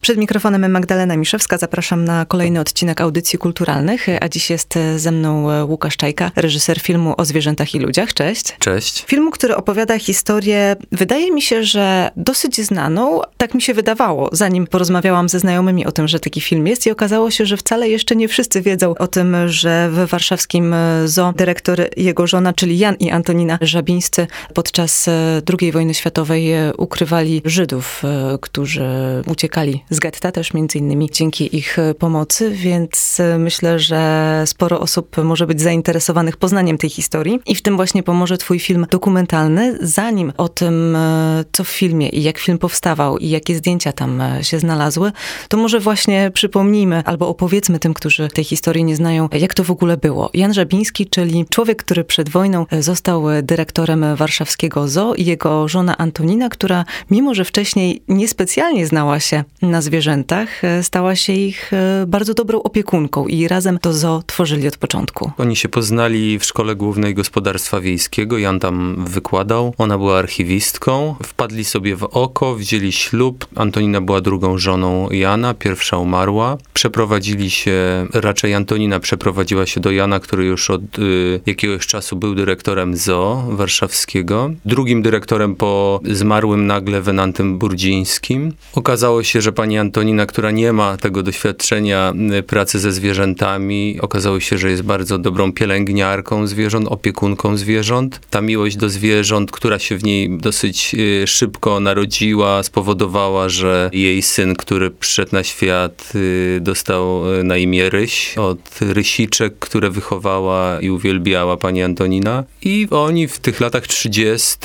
Przed mikrofonem Magdalena Miszewska. Zapraszam na kolejny odcinek audycji kulturalnych, a dziś jest ze mną Łukasz Czajka, reżyser filmu o zwierzętach i ludziach. Cześć. Cześć. Filmu, który opowiada historię, wydaje mi się, że dosyć znaną, tak mi się wydawało, zanim porozmawiałam ze znajomymi o tym, że taki film jest i okazało się, że wcale jeszcze nie wszyscy wiedzą o tym, że w warszawskim zoo dyrektor jego żona, czyli Jan i Antonina Żabińscy podczas II wojny światowej ukrywali Żydów, którzy uciekali z getta też między innymi dzięki ich e, pomocy, więc e, myślę, że sporo osób może być zainteresowanych poznaniem tej historii i w tym właśnie pomoże twój film dokumentalny. Zanim o tym, e, co w filmie i jak film powstawał i jakie zdjęcia tam się znalazły, to może właśnie przypomnijmy albo opowiedzmy tym, którzy tej historii nie znają, jak to w ogóle było. Jan Żabiński, czyli człowiek, który przed wojną został dyrektorem warszawskiego zoo i jego żona Antonina, która mimo, że wcześniej niespecjalnie znała się na na zwierzętach, e, stała się ich e, bardzo dobrą opiekunką i razem to zoo tworzyli od początku. Oni się poznali w Szkole Głównej Gospodarstwa Wiejskiego, Jan tam wykładał, ona była archiwistką, wpadli sobie w oko, wzięli ślub, Antonina była drugą żoną Jana, pierwsza umarła, przeprowadzili się, raczej Antonina przeprowadziła się do Jana, który już od y, jakiegoś czasu był dyrektorem zoo warszawskiego, drugim dyrektorem po zmarłym nagle Wenantym Burdzińskim. Okazało się, że pani pani Antonina, która nie ma tego doświadczenia y, pracy ze zwierzętami, okazało się, że jest bardzo dobrą pielęgniarką zwierząt, opiekunką zwierząt. Ta miłość do zwierząt, która się w niej dosyć y, szybko narodziła, spowodowała, że jej syn, który przyszedł na świat, y, dostał na imię Ryś od rysiczek, które wychowała i uwielbiała pani Antonina. I oni w tych latach 30.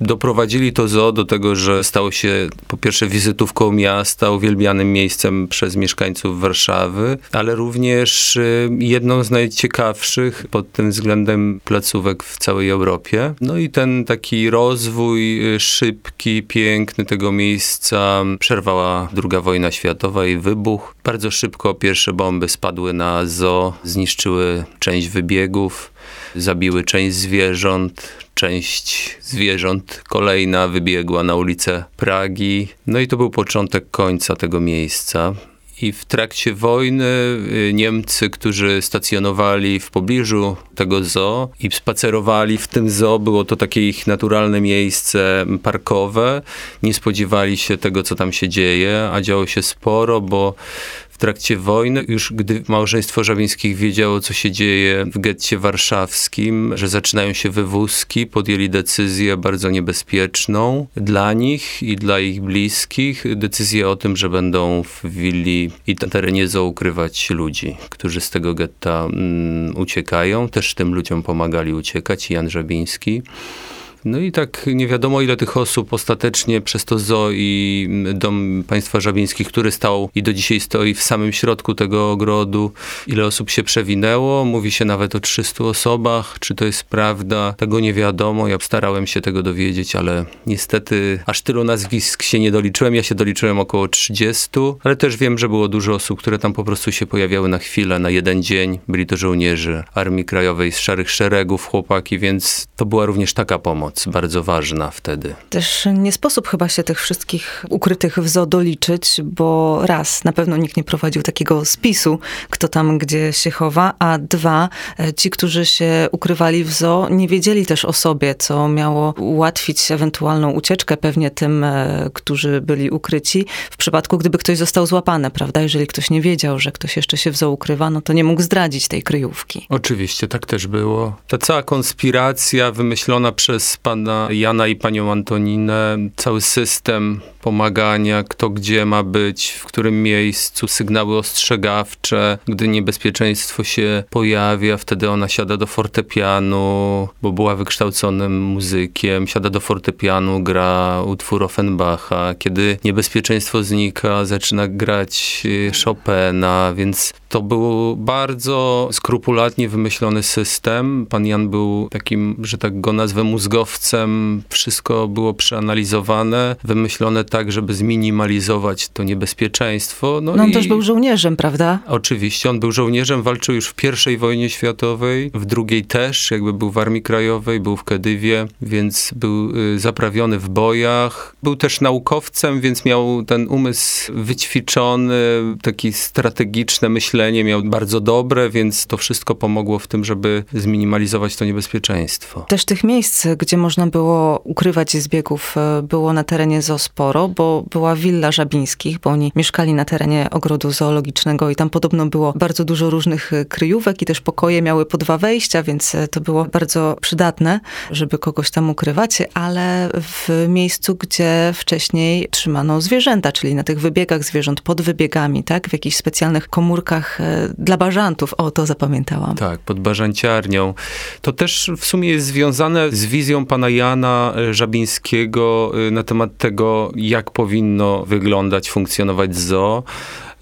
doprowadzili to zoo do tego, że stało się po pierwsze wizytówką miasta, uwielbianym miejscem przez mieszkańców Warszawy, ale również y, jedną z najciekawszych pod tym względem placówek w całej Europie. No i ten taki rozwój y, szybki, piękny tego miejsca przerwała II wojna światowa i wybuch. Bardzo szybko pierwsze bomby spadły na zoo, zniszczyły część wybiegów zabiły część zwierząt, część zwierząt kolejna wybiegła na ulicę Pragi. No i to był początek końca tego miejsca. I w trakcie wojny y, Niemcy, którzy stacjonowali w pobliżu tego zoo i spacerowali w tym zoo, było to takie ich naturalne miejsce parkowe, nie spodziewali się tego, co tam się dzieje, a działo się sporo, bo w trakcie wojny, już gdy małżeństwo Żabińskich wiedziało, co się dzieje w getcie warszawskim, że zaczynają się wywózki, podjęli decyzję bardzo niebezpieczną dla nich i dla ich bliskich. Decyzję o tym, że będą w willi i terenie zoo ukrywać ludzi, którzy z tego getta mm, uciekają. Też tym ludziom pomagali uciekać, Jan Żabiński. No i tak nie wiadomo ile tych osób ostatecznie przez to zoo i Dom Państwa Żabińskich, który stał i do dzisiaj stoi w samym środku tego ogrodu, ile osób się przewinęło. Mówi się nawet o 300 osobach. Czy to jest prawda? Tego nie wiadomo. Ja starałem się tego dowiedzieć, ale niestety aż tylu nazwisk się nie doliczyłem. Ja się doliczyłem około 30, ale też wiem, że było dużo osób, które tam po prostu się pojawiały na chwilę, na jeden dzień. Byli to żołnierze Armii Krajowej z Szarych Szeregów, chłopaki, więc to była również taka pomoc bardzo ważna wtedy. Też nie sposób chyba się tych wszystkich ukrytych w zoo doliczyć, bo raz, na pewno nikt nie prowadził takiego spisu, kto tam gdzie się chowa, a dwa, e, ci, którzy się ukrywali w zoo, nie wiedzieli też o sobie, co miało ułatwić ewentualną ucieczkę pewnie tym, e, którzy byli ukryci, w przypadku gdyby ktoś został złapany, prawda? Jeżeli ktoś nie wiedział, że ktoś jeszcze się w zoo ukrywa, no to nie mógł zdradzić tej kryjówki. Oczywiście, tak też było. Ta cała konspiracja wymyślona przez pana Jana i panią Antoninę, cały system pomagania, kto gdzie ma być, w którym miejscu, sygnały ostrzegawcze, gdy niebezpieczeństwo się pojawia, wtedy ona siada do fortepianu, bo była wykształconym muzykiem, siada do fortepianu, gra utwór Offenbacha. Kiedy niebezpieczeństwo znika, zaczyna grać y, Chopina, więc to był bardzo skrupulatnie wymyślony system. Pan Jan był takim, że tak go nazwę, mózgowcem. Wszystko było przeanalizowane, wymyślone tak, żeby zminimalizować to niebezpieczeństwo. No, no on i... też był żołnierzem, prawda? Oczywiście, on był żołnierzem, walczył już w pierwszej wojnie światowej, w drugiej też, jakby był w Armii Krajowej, był w Kedywie, więc był y, zaprawiony w bojach. Był też naukowcem, więc miał ten umysł wyćwiczony, taki strategiczne myślenie miał bardzo dobre, więc to wszystko pomogło w tym, żeby zminimalizować to niebezpieczeństwo. Też tych miejsc, gdzie można było ukrywać zbiegów, y, było na terenie zoo sporo, bo była willa Żabińskich, bo oni mieszkali na terenie ogrodu zoologicznego i tam podobno było bardzo dużo różnych y, kryjówek i też pokoje miały po dwa wejścia, więc to było bardzo przydatne, żeby kogoś tam ukrywać, ale w miejscu, gdzie wcześniej trzymano zwierzęta, czyli na tych wybiegach zwierząt, pod wybiegami, tak? W jakichś specjalnych komórkach e, dla bażantów. O, to zapamiętałam. Tak, pod bażanciarnią. To też w sumie jest związane z wizją pana Jana e, Żabińskiego e, na temat tego, jak powinno wyglądać, funkcjonować zoo.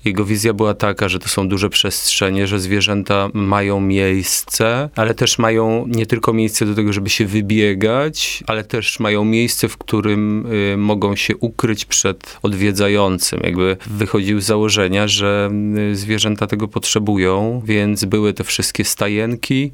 Jego wizja była taka, że to są duże przestrzenie, że zwierzęta mają miejsce, ale też mają nie tylko miejsce do tego, żeby się wybiegać, ale też mają miejsce, w którym y, mogą się ukryć przed odwiedzającym. Jakby wychodził z założenia, że y, zwierzęta tego potrzebują, więc były te wszystkie stajenki,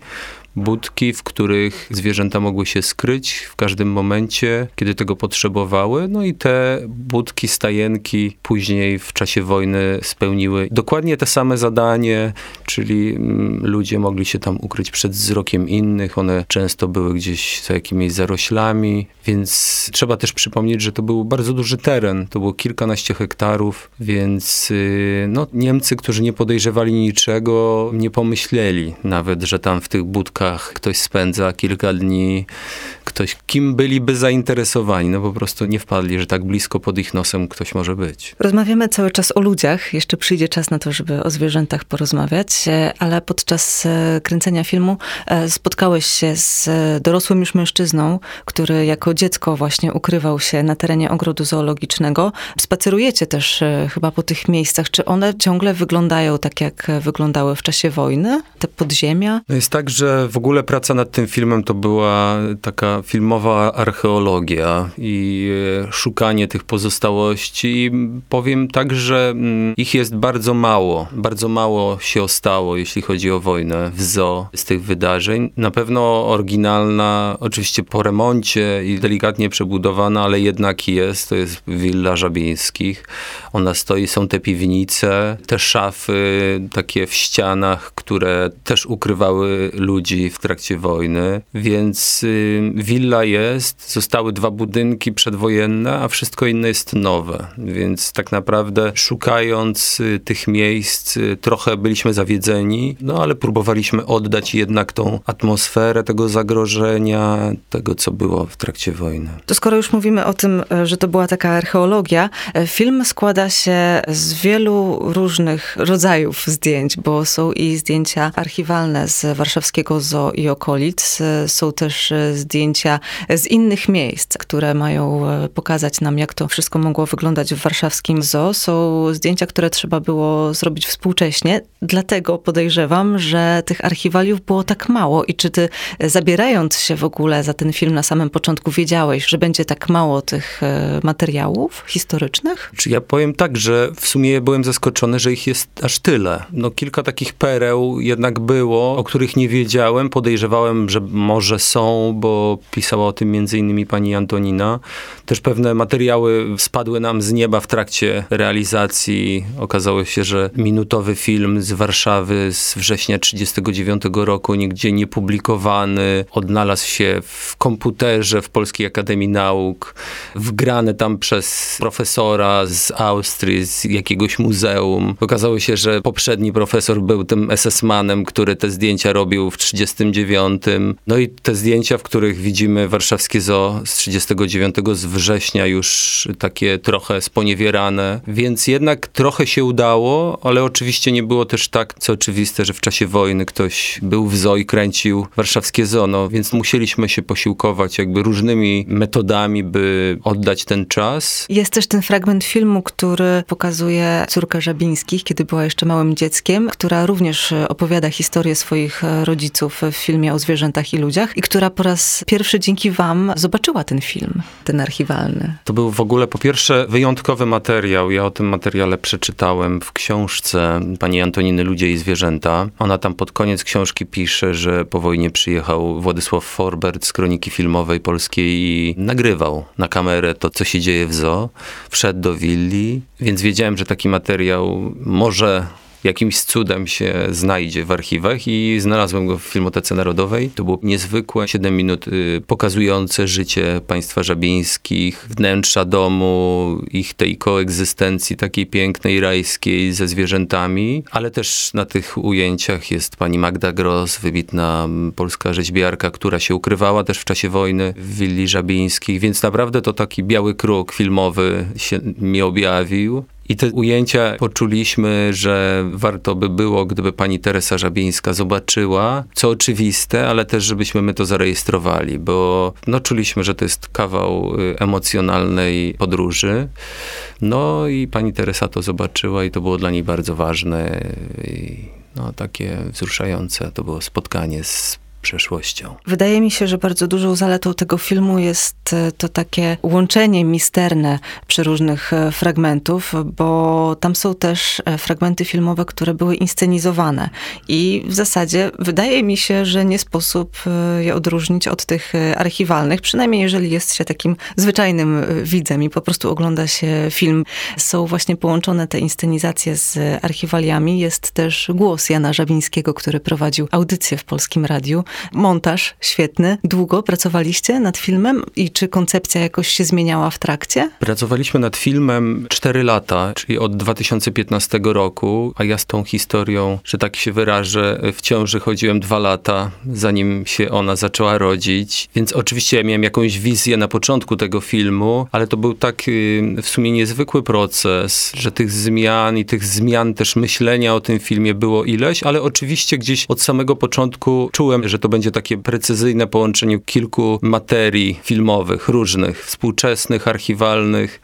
budki, w których zwierzęta mogły się skryć w każdym momencie, kiedy tego potrzebowały. No i te budki, stajenki później w czasie wojny spełniły dokładnie te same zadanie, czyli mm, ludzie mogli się tam ukryć przed wzrokiem innych. One często były gdzieś za jakimiś zaroślami, więc trzeba też przypomnieć, że to był bardzo duży teren. To było kilkanaście hektarów, więc y, no, Niemcy, którzy nie podejrzewali niczego, nie pomyśleli nawet, że tam w tych budkach ktoś spędza kilka dni, ktoś, kim byliby zainteresowani. No po prostu nie wpadli, że tak blisko pod ich nosem ktoś może być. Rozmawiamy cały czas o ludziach. Jeszcze przyjdzie czas na to, żeby o zwierzętach porozmawiać, e, ale podczas e, kręcenia filmu e, spotkałeś się z dorosłym już mężczyzną, który jako dziecko właśnie ukrywał się na terenie ogrodu zoologicznego. Spacerujecie też chyba po tych miejscach. Czy one ciągle wyglądają tak, jak wyglądały w czasie wojny? Te podziemia? No jest tak, że w ogóle praca nad tym filmem to była taka filmowa archeologia i e, szukanie tych pozostałości. powiem tak, że mm, ich jest bardzo mało. Bardzo mało się ostało, jeśli chodzi o wojnę w zoo z tych wydarzeń. Na pewno oryginalna, oczywiście po remoncie i delikatnie przebudowana, ale jednak jest. To jest Willa Żabińskich. Ona stoi, są te piwnice, te szafy takie w ścianach, które też ukrywały ludzi w trakcie wojny, więc y, willa jest, zostały dwa budynki przedwojenne, a wszystko inne jest nowe, więc tak naprawdę szukając y, tych miejsc y, trochę byliśmy zawiedzeni, no ale próbowaliśmy oddać jednak tą atmosferę tego zagrożenia, tego co było w trakcie wojny. To skoro już mówimy o tym, e, że to była taka archeologia, e, film składa się z wielu różnych rodzajów zdjęć, bo są i zdjęcia archiwalne z warszawskiego zoo i okolic. Są też e, zdjęcia z innych miejsc, które mają e, pokazać nam, jak to wszystko mogło wyglądać w warszawskim zoo. Są zdjęcia, które trzeba było zrobić współcześnie. Dlatego podejrzewam, że tych archiwaliów było tak mało. I czy ty, e, zabierając się w ogóle za ten film na samym początku, wiedziałeś, że będzie tak mało tych materiałów historycznych? Czy ja powiem tak, że w sumie byłem zaskoczony, że ich jest aż tyle. No kilka takich pereł jednak było, o których nie wiedziałem, podejrzewałem, że może są, bo pisała o tym innymi pani Antonina. Też pewne materiały spadły nam z nieba w trakcie realizacji. Okazało się, że minutowy film z Warszawy z września 1939 roku, nigdzie nie publikowany, odnalazł się w komputerze w Polskiej Akademii Nauk, wgrany tam przez profesora z Austrii, z jakiegoś muzeum. Okazało się, że poprzedni profesor był tym SS-manem, który te zdjęcia robił w 1939 39. No i te zdjęcia, w których widzimy warszawskie zoo z 39 z września już takie trochę sponiewierane, więc jednak trochę się udało, ale oczywiście nie było też tak, co oczywiste, że w czasie wojny ktoś był w zoo i kręcił warszawskie zoo, no więc musieliśmy się posiłkować jakby różnymi metodami, by oddać ten czas. Jest też ten fragment filmu, który pokazuje córkę Żabińskich, kiedy była jeszcze małym dzieckiem, która również opowiada historię swoich rodziców w filmie o zwierzętach i ludziach i która po raz pierwszy dzięki wam zobaczyła ten film, ten archiwalny. To był w ogóle po pierwsze wyjątkowy materiał. Ja o tym materiale przeczytałem w książce pani Antoniny Ludzie i Zwierzęta. Ona tam pod koniec książki pisze, że po wojnie przyjechał Władysław Forbert z Kroniki Filmowej Polskiej i nagrywał na kamerę to, co się dzieje w zoo. Wszedł do willi, więc wiedziałem, że taki materiał może jakimś cudem się znajdzie w archiwach i znalazłem go w Filmotece Narodowej. To było niezwykłe 7 minut y, pokazujące życie państwa żabińskich, wnętrza domu, ich tej koegzystencji takiej pięknej, rajskiej ze zwierzętami, ale też na tych ujęciach jest pani Magda Gross, wybitna polska rzeźbiarka, która się ukrywała też w czasie wojny w willi żabińskich, więc naprawdę to taki biały kruk filmowy się mi objawił. I te ujęcia poczuliśmy, że warto by było, gdyby pani Teresa Żabińska zobaczyła, co oczywiste, ale też żebyśmy my to zarejestrowali, bo no, czuliśmy, że to jest kawał y, emocjonalnej podróży. No i pani Teresa to zobaczyła i to było dla niej bardzo ważne i no, takie wzruszające to było spotkanie z przeszłością. Wydaje mi się, że bardzo dużą zaletą tego filmu jest e, to takie łączenie misterne przeróżnych e, fragmentów, bo tam są też e, fragmenty filmowe, które były inscenizowane. I w zasadzie wydaje mi się, że nie sposób je odróżnić od tych archiwalnych, przynajmniej jeżeli jest się takim zwyczajnym widzem i po prostu ogląda się film. Są właśnie połączone te inscenizacje z archiwaliami. Jest też głos Jana Żabińskiego, który prowadził audycję w Polskim Radiu. Montaż świetny. Długo pracowaliście nad filmem i czy koncepcja jakoś się zmieniała w trakcie? Pracowaliśmy nad filmem 4 lata, czyli od 2015 roku, a ja z tą historią, że tak się wyrażę, w ciąży chodziłem dwa lata, zanim się ona zaczęła rodzić. Więc oczywiście ja miałem jakąś wizję na początku tego filmu, ale to był tak w sumie niezwykły proces, że tych zmian i tych zmian też myślenia o tym filmie było ileś, ale oczywiście gdzieś od samego początku czułem, że to będzie takie precyzyjne połączenie kilku materii filmowych, różnych, współczesnych, archiwalnych.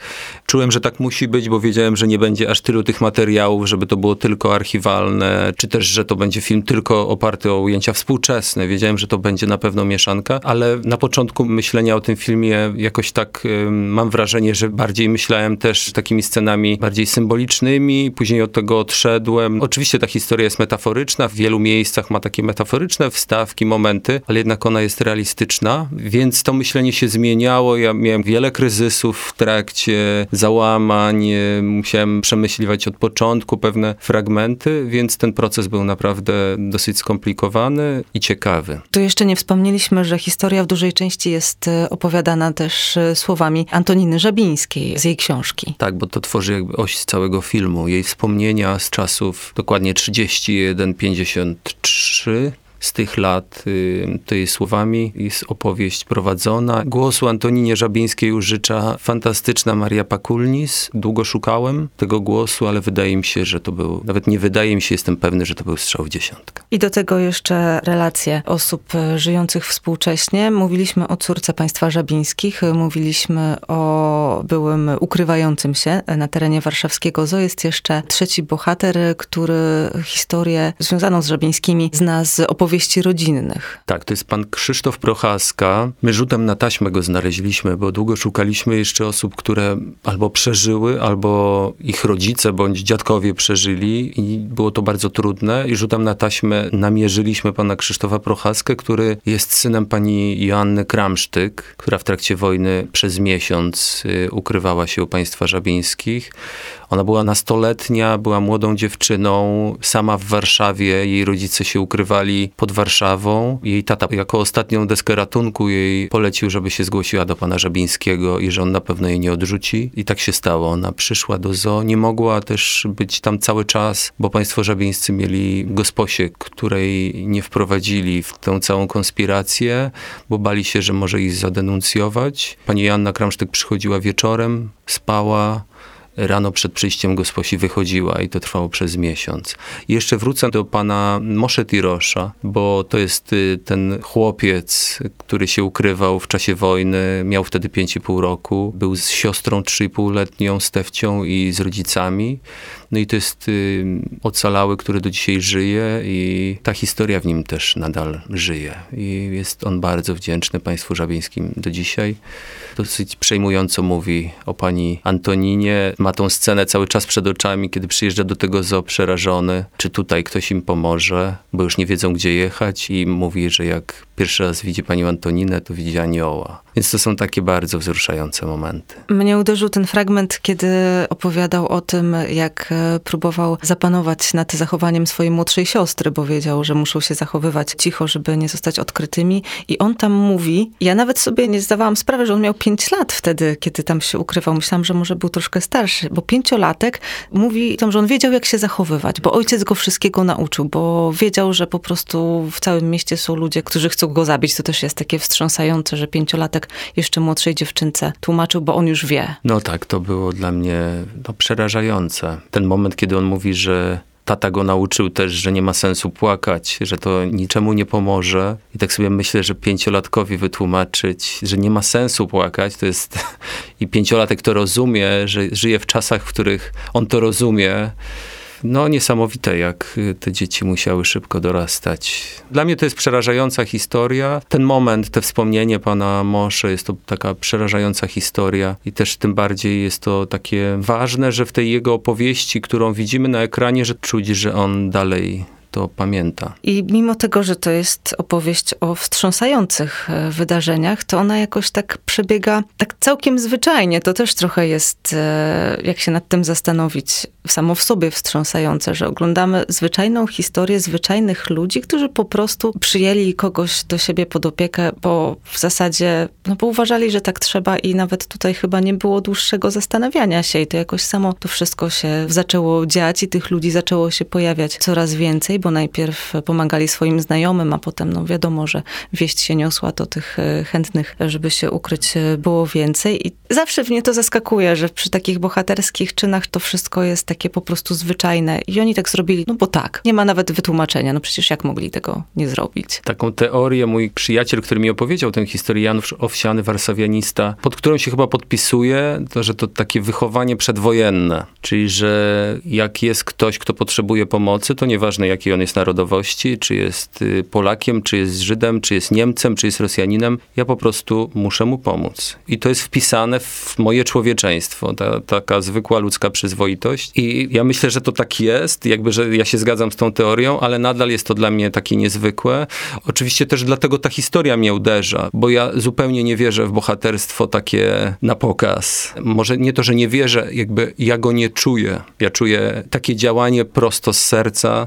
Czułem, że tak musi być, bo wiedziałem, że nie będzie aż tylu tych materiałów, żeby to było tylko archiwalne, czy też, że to będzie film tylko oparty o ujęcia współczesne. Wiedziałem, że to będzie na pewno mieszanka, ale na początku myślenia o tym filmie jakoś tak mam wrażenie, że bardziej myślałem też takimi scenami bardziej symbolicznymi, później od tego odszedłem. Oczywiście ta historia jest metaforyczna, w wielu miejscach ma takie metaforyczne wstawki, momenty, ale jednak ona jest realistyczna, więc to myślenie się zmieniało. Ja miałem wiele kryzysów w trakcie, załamań, musiałem przemyśliwać od początku pewne fragmenty, więc ten proces był naprawdę dosyć skomplikowany i ciekawy. Tu jeszcze nie wspomnieliśmy, że historia w dużej części jest e, opowiadana też e, słowami Antoniny Żabińskiej z jej książki. Tak, bo to tworzy jakby oś całego filmu. Jej wspomnienia z czasów dokładnie 31-53 z tych lat y, tej słowami jest opowieść prowadzona. Głosu Antoninie Żabińskiej użycza fantastyczna Maria Pakulnis. Długo szukałem tego głosu, ale wydaje mi się, że to był, nawet nie wydaje mi się, jestem pewny, że to był strzał w dziesiątkę. I do tego jeszcze relacje osób e, żyjących współcześnie. Mówiliśmy o córce państwa Żabińskich, mówiliśmy o byłym ukrywającym się na terenie warszawskiego zoo. Jest jeszcze trzeci bohater, który historię związaną z Żabińskimi zna z opowieści opowieści rodzinnych. Tak, to jest pan Krzysztof Prochaska. My rzutem na taśmę go znaleźliśmy, bo długo szukaliśmy jeszcze osób, które albo przeżyły, albo ich rodzice bądź dziadkowie przeżyli i było to bardzo trudne. I rzutem na taśmę namierzyliśmy pana Krzysztofa Prochaskę, który jest synem pani Joanny Kramsztyk, która w trakcie wojny przez miesiąc y, ukrywała się u państwa żabińskich. Ona była nastoletnia, była młodą dziewczyną, sama w Warszawie. Jej rodzice się ukrywali pod Warszawą. Jej tata jako ostatnią deskę ratunku jej polecił, żeby się zgłosiła do pana Żabińskiego i że on na pewno jej nie odrzuci. I tak się stało. Ona przyszła do zoo, nie mogła też być tam cały czas, bo państwo żabińscy mieli gosposię, której nie wprowadzili w tę całą konspirację, bo bali się, że może ich zadenuncjować. Pani Joanna Kramsztyk przychodziła wieczorem, spała, rano przed przyjściem gosposi wychodziła i to trwało przez miesiąc. I jeszcze wrócę do pana Moshe Tirosza, bo to jest y, ten chłopiec, który się ukrywał w czasie wojny, miał wtedy 5,5 roku, był z siostrą 3,5-letnią, Stefcią i z rodzicami. No i to jest y, ocalały, który do dzisiaj żyje i ta historia w nim też nadal żyje. I jest on bardzo wdzięczny państwu żabińskim do dzisiaj. Dosyć przejmująco mówi o pani Antoninie. Ma tą scenę cały czas przed oczami, kiedy przyjeżdża do tego zoo przerażony, czy tutaj ktoś im pomoże, bo już nie wiedzą, gdzie jechać i mówi, że jak pierwszy raz widzi panią Antoninę, to widzi anioła. Więc to są takie bardzo wzruszające momenty. Mnie uderzył ten fragment, kiedy opowiadał o tym, jak e, próbował zapanować nad zachowaniem swojej młodszej siostry, bo wiedział, że muszą się zachowywać cicho, żeby nie zostać odkrytymi. I on tam mówi, ja nawet sobie nie zdawałam sprawy, że on miał 5 lat wtedy, kiedy tam się ukrywał. Myślałam, że może był troszkę starszy, bo pięciolatek mówi tam, że on wiedział, jak się zachowywać, bo ojciec go wszystkiego nauczył, bo wiedział, że po prostu w całym mieście są ludzie, którzy chcą go zabić. To też jest takie wstrząsające, że pięciolatek jeszcze młodszej dziewczynce tłumaczył, bo on już wie. No tak, to było dla mnie no, przerażające. Ten moment, kiedy on mówi, że tata go nauczył też, że nie ma sensu płakać, że to niczemu nie pomoże. I tak sobie myślę, że pięciolatkowi wytłumaczyć, że nie ma sensu płakać, to jest i pięciolatek to rozumie, że żyje w czasach, w których on to rozumie no niesamowite, jak y, te dzieci musiały szybko dorastać. Dla mnie to jest przerażająca historia. Ten moment, te wspomnienie pana Moshe, jest to taka przerażająca historia i też tym bardziej jest to takie ważne, że w tej jego opowieści, którą widzimy na ekranie, że czuć, że on dalej to pamięta. I mimo tego, że to jest opowieść o wstrząsających e, wydarzeniach, to ona jakoś tak przebiega tak całkiem zwyczajnie. To też trochę jest, e, jak się nad tym zastanowić, samo w sobie wstrząsające, że oglądamy zwyczajną historię zwyczajnych ludzi, którzy po prostu przyjęli kogoś do siebie pod opiekę, bo w zasadzie, no bo uważali, że tak trzeba i nawet tutaj chyba nie było dłuższego zastanawiania się i to jakoś samo to wszystko się zaczęło dziać i tych ludzi zaczęło się pojawiać coraz więcej, bo najpierw pomagali swoim znajomym, a potem, no wiadomo, że wieść się niosła, to tych e, chętnych, żeby się ukryć e, było więcej i zawsze mnie to zaskakuje, że przy takich bohaterskich czynach to wszystko jest takie po prostu zwyczajne. I oni tak zrobili, no bo tak. Nie ma nawet wytłumaczenia. No przecież jak mogli tego nie zrobić? Taką teorię mój przyjaciel, który mi opowiedział tę historię, Janusz Owsiany, warszawianista, pod którą się chyba podpisuje, to że to takie wychowanie przedwojenne. Czyli, że jak jest ktoś, kto potrzebuje pomocy, to nieważne jakiej on jest narodowości, czy jest y, Polakiem, czy jest Żydem, czy jest Niemcem, czy jest Rosjaninem, ja po prostu muszę mu pomóc. I to jest wpisane w moje człowieczeństwo, ta, taka zwykła ludzka przyzwoitość. I ja myślę, że to tak jest, jakby, że ja się zgadzam z tą teorią, ale nadal jest to dla mnie takie niezwykłe. Oczywiście też dlatego ta historia mnie uderza, bo ja zupełnie nie wierzę w bohaterstwo takie na pokaz. Może nie to, że nie wierzę, jakby ja go nie czuję. Ja czuję takie działanie prosto z serca,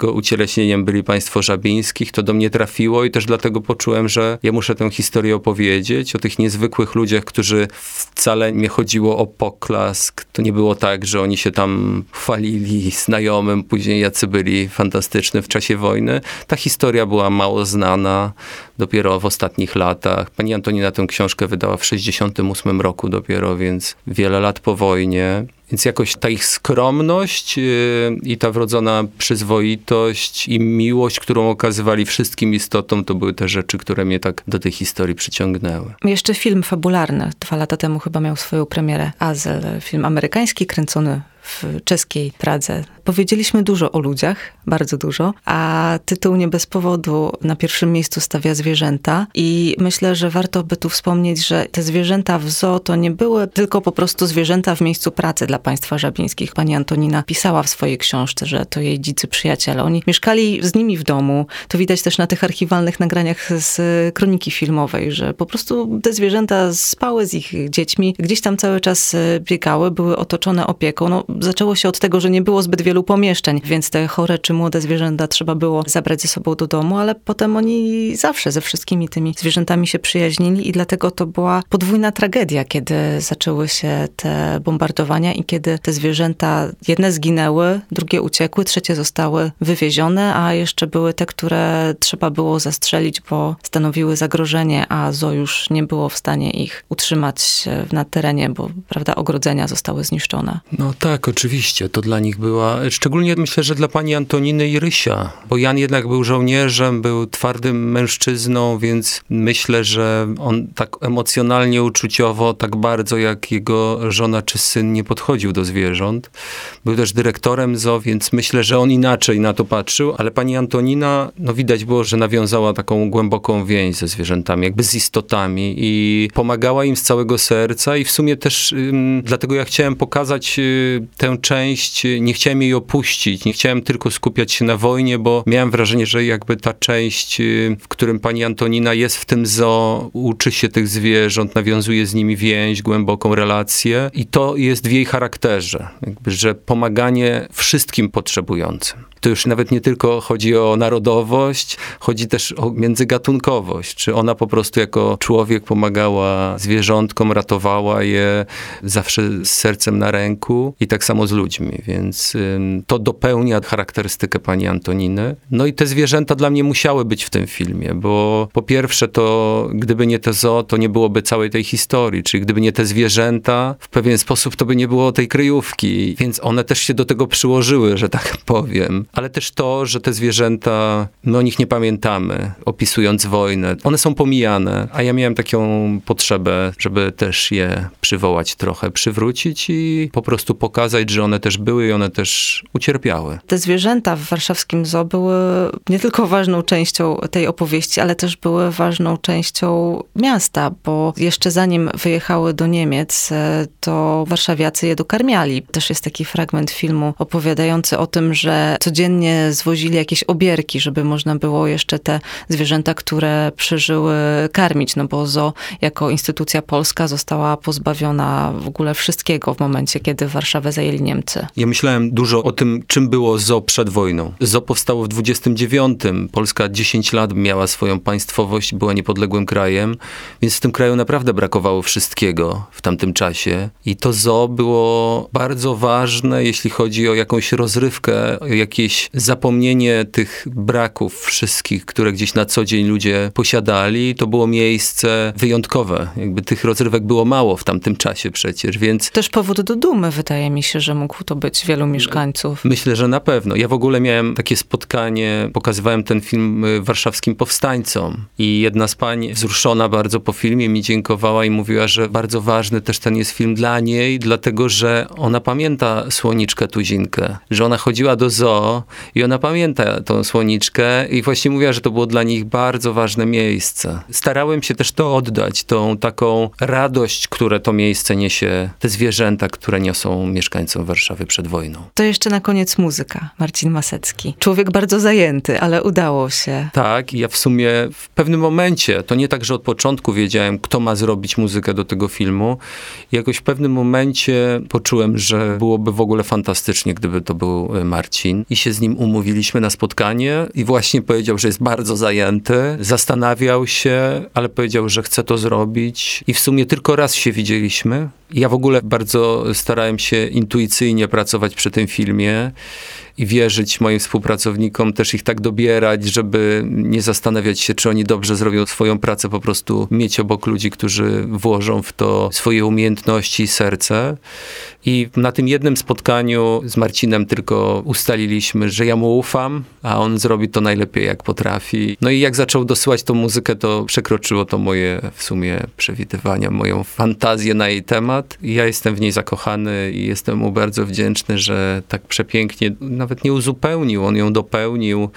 którego ucieleśnieniem byli państwo Żabińskich. To do mnie trafiło i też dlatego poczułem, że ja muszę tę historię opowiedzieć o tych niezwykłych ludziach, którzy wcale nie chodziło o poklask. To nie było tak, że oni się tam chwalili znajomym, później jacy byli fantastyczni w czasie wojny. Ta historia była mało znana dopiero w ostatnich latach. Pani Antonina tę książkę wydała w 68 roku dopiero, więc wiele lat po wojnie. Więc jakoś ta ich skromność yy, i ta wrodzona przyzwoitość i miłość, którą okazywali wszystkim istotom, to były te rzeczy, które mnie tak do tej historii przyciągnęły. Jeszcze film fabularny. Dwa lata temu chyba miał swoją premierę Azel, film amerykański, kręcony w czeskiej Pradze. Powiedzieliśmy dużo o ludziach, bardzo dużo, a tytuł nie bez powodu na pierwszym miejscu stawia zwierzęta i myślę, że warto by tu wspomnieć, że te zwierzęta w zoo to nie były tylko po prostu zwierzęta w miejscu pracy dla państwa żabińskich. Pani Antonina pisała w swojej książce, że to jej dzicy przyjaciele. Oni mieszkali z nimi w domu. To widać też na tych archiwalnych nagraniach z kroniki filmowej, że po prostu te zwierzęta spały z ich dziećmi, gdzieś tam cały czas biegały, były otoczone opieką. No, zaczęło się od tego, że nie było zbyt wielu pomieszczeń, więc te chore czy młode zwierzęta trzeba było zabrać ze sobą do domu, ale potem oni zawsze ze wszystkimi tymi zwierzętami się przyjaźnili i dlatego to była podwójna tragedia, kiedy zaczęły się te bombardowania i kiedy te zwierzęta, jedne zginęły, drugie uciekły, trzecie zostały wywiezione, a jeszcze były te, które trzeba było zastrzelić, bo stanowiły zagrożenie, a zo już nie było w stanie ich utrzymać na terenie, bo prawda, ogrodzenia zostały zniszczone. No tak, oczywiście. To dla nich była, szczególnie myślę, że dla pani Antoniny i Rysia, bo Jan jednak był żołnierzem, był twardym mężczyzną, więc myślę, że on tak emocjonalnie, uczuciowo, tak bardzo jak jego żona czy syn nie podchodził do zwierząt. Był też dyrektorem ZO, więc myślę, że on inaczej na to patrzył, ale pani Antonina, no widać było, że nawiązała taką głęboką więź ze zwierzętami, jakby z istotami i pomagała im z całego serca i w sumie też ym, dlatego ja chciałem pokazać y, tę część, nie chciałem jej opuścić, nie chciałem tylko skupiać się na wojnie, bo miałem wrażenie, że jakby ta część, y, w którym pani Antonina jest w tym zoo, uczy się tych zwierząt, nawiązuje z nimi więź, głęboką relację i to jest w jej charakterze, jakby, że pomaganie wszystkim potrzebującym. To już nawet nie tylko chodzi o narodowość, chodzi też o międzygatunkowość. Czy ona po prostu jako człowiek pomagała zwierzątkom, ratowała je zawsze z sercem na ręku i tak samo z ludźmi, więc to dopełnia charakterystykę pani Antoniny. No i te zwierzęta dla mnie musiały być w tym filmie, bo po pierwsze to gdyby nie te zoo, to nie byłoby całej tej historii, czyli gdyby nie te zwierzęta, w pewien sposób to by nie było tej kryjówki, więc one też się do tego przyłożyły, że tak powiem ale też to, że te zwierzęta, my o nich nie pamiętamy, opisując wojnę. One są pomijane, a ja miałem taką potrzebę, żeby też je przywołać trochę, przywrócić i po prostu pokazać, że one też były i one też ucierpiały. Te zwierzęta w warszawskim zoo były nie tylko ważną częścią tej opowieści, ale też były ważną częścią miasta, bo jeszcze zanim wyjechały do Niemiec, to warszawiacy je dokarmiali. Też jest taki fragment filmu opowiadający o tym, że codziennie zwozili jakieś obierki, żeby można było jeszcze te zwierzęta, które przeżyły, karmić, no bo ZO jako instytucja polska została pozbawiona w ogóle wszystkiego w momencie, kiedy Warszawę Niemcy. Ja myślałem dużo o tym, czym było ZO przed wojną. ZO powstało w 29. Polska 10 lat miała swoją państwowość, była niepodległym krajem, więc w tym kraju naprawdę brakowało wszystkiego w tamtym czasie. I to ZO było bardzo ważne, jeśli chodzi o jakąś rozrywkę, o jakieś jakieś zapomnienie tych braków wszystkich, które gdzieś na co dzień ludzie posiadali. To było miejsce wyjątkowe. Jakby tych rozrywek było mało w tamtym czasie przecież, więc... Też powód do dumy wydaje mi się, że mógł to być wielu mieszkańców. Myślę, że na pewno. Ja w ogóle miałem takie spotkanie, pokazywałem ten film y, warszawskim powstańcom i jedna z pań wzruszona bardzo po filmie mi dziękowała i mówiła, że bardzo ważny też ten jest film dla niej, dlatego, że ona pamięta słoniczkę Tuzinkę, że ona chodziła do zoo i ona pamięta tą słoniczkę i właśnie mówiła, że to było dla nich bardzo ważne miejsce. Starałem się też to oddać, tą taką radość, które to miejsce niesie, te zwierzęta, które niosą mieszkańcom Warszawy przed wojną. To jeszcze na koniec muzyka. Marcin Masecki. Człowiek bardzo zajęty, ale udało się. Tak, ja w sumie w pewnym momencie, to nie tak, że od początku wiedziałem, kto ma zrobić muzykę do tego filmu. Jakoś w pewnym momencie poczułem, że byłoby w ogóle fantastycznie, gdyby to był Marcin. I się się z nim umówiliśmy na spotkanie i właśnie powiedział, że jest bardzo zajęty, zastanawiał się, ale powiedział, że chce to zrobić i w sumie tylko raz się widzieliśmy. Ja w ogóle bardzo starałem się intuicyjnie pracować przy tym filmie i wierzyć moim współpracownikom, też ich tak dobierać, żeby nie zastanawiać się, czy oni dobrze zrobią swoją pracę, po prostu mieć obok ludzi, którzy włożą w to swoje umiejętności i serce. I na tym jednym spotkaniu z Marcinem tylko ustaliliśmy, że ja mu ufam, a on zrobi to najlepiej jak potrafi. No i jak zaczął dosyłać tą muzykę, to przekroczyło to moje w sumie przewidywania, moją fantazję na jej temat. I ja jestem w niej zakochany i jestem mu bardzo wdzięczny, że tak przepięknie, nawet nie uzupełnił, on ją dopełnił.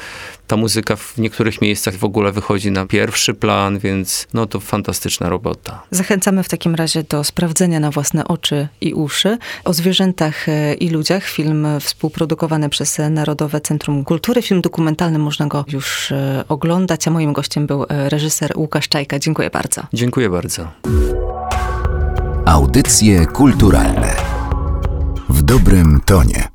Ta muzyka w niektórych miejscach w ogóle wychodzi na pierwszy plan, więc no to fantastyczna robota. Zachęcamy w takim razie do sprawdzenia na własne oczy i uszy. O zwierzętach e, i ludziach. Film współprodukowany przez Narodowe Centrum Kultury. Film dokumentalny, można go już e, oglądać, a moim gościem był e, reżyser Łukasz Czajka. Dziękuję bardzo. Dziękuję bardzo. Audycje kulturalne W dobrym tonie.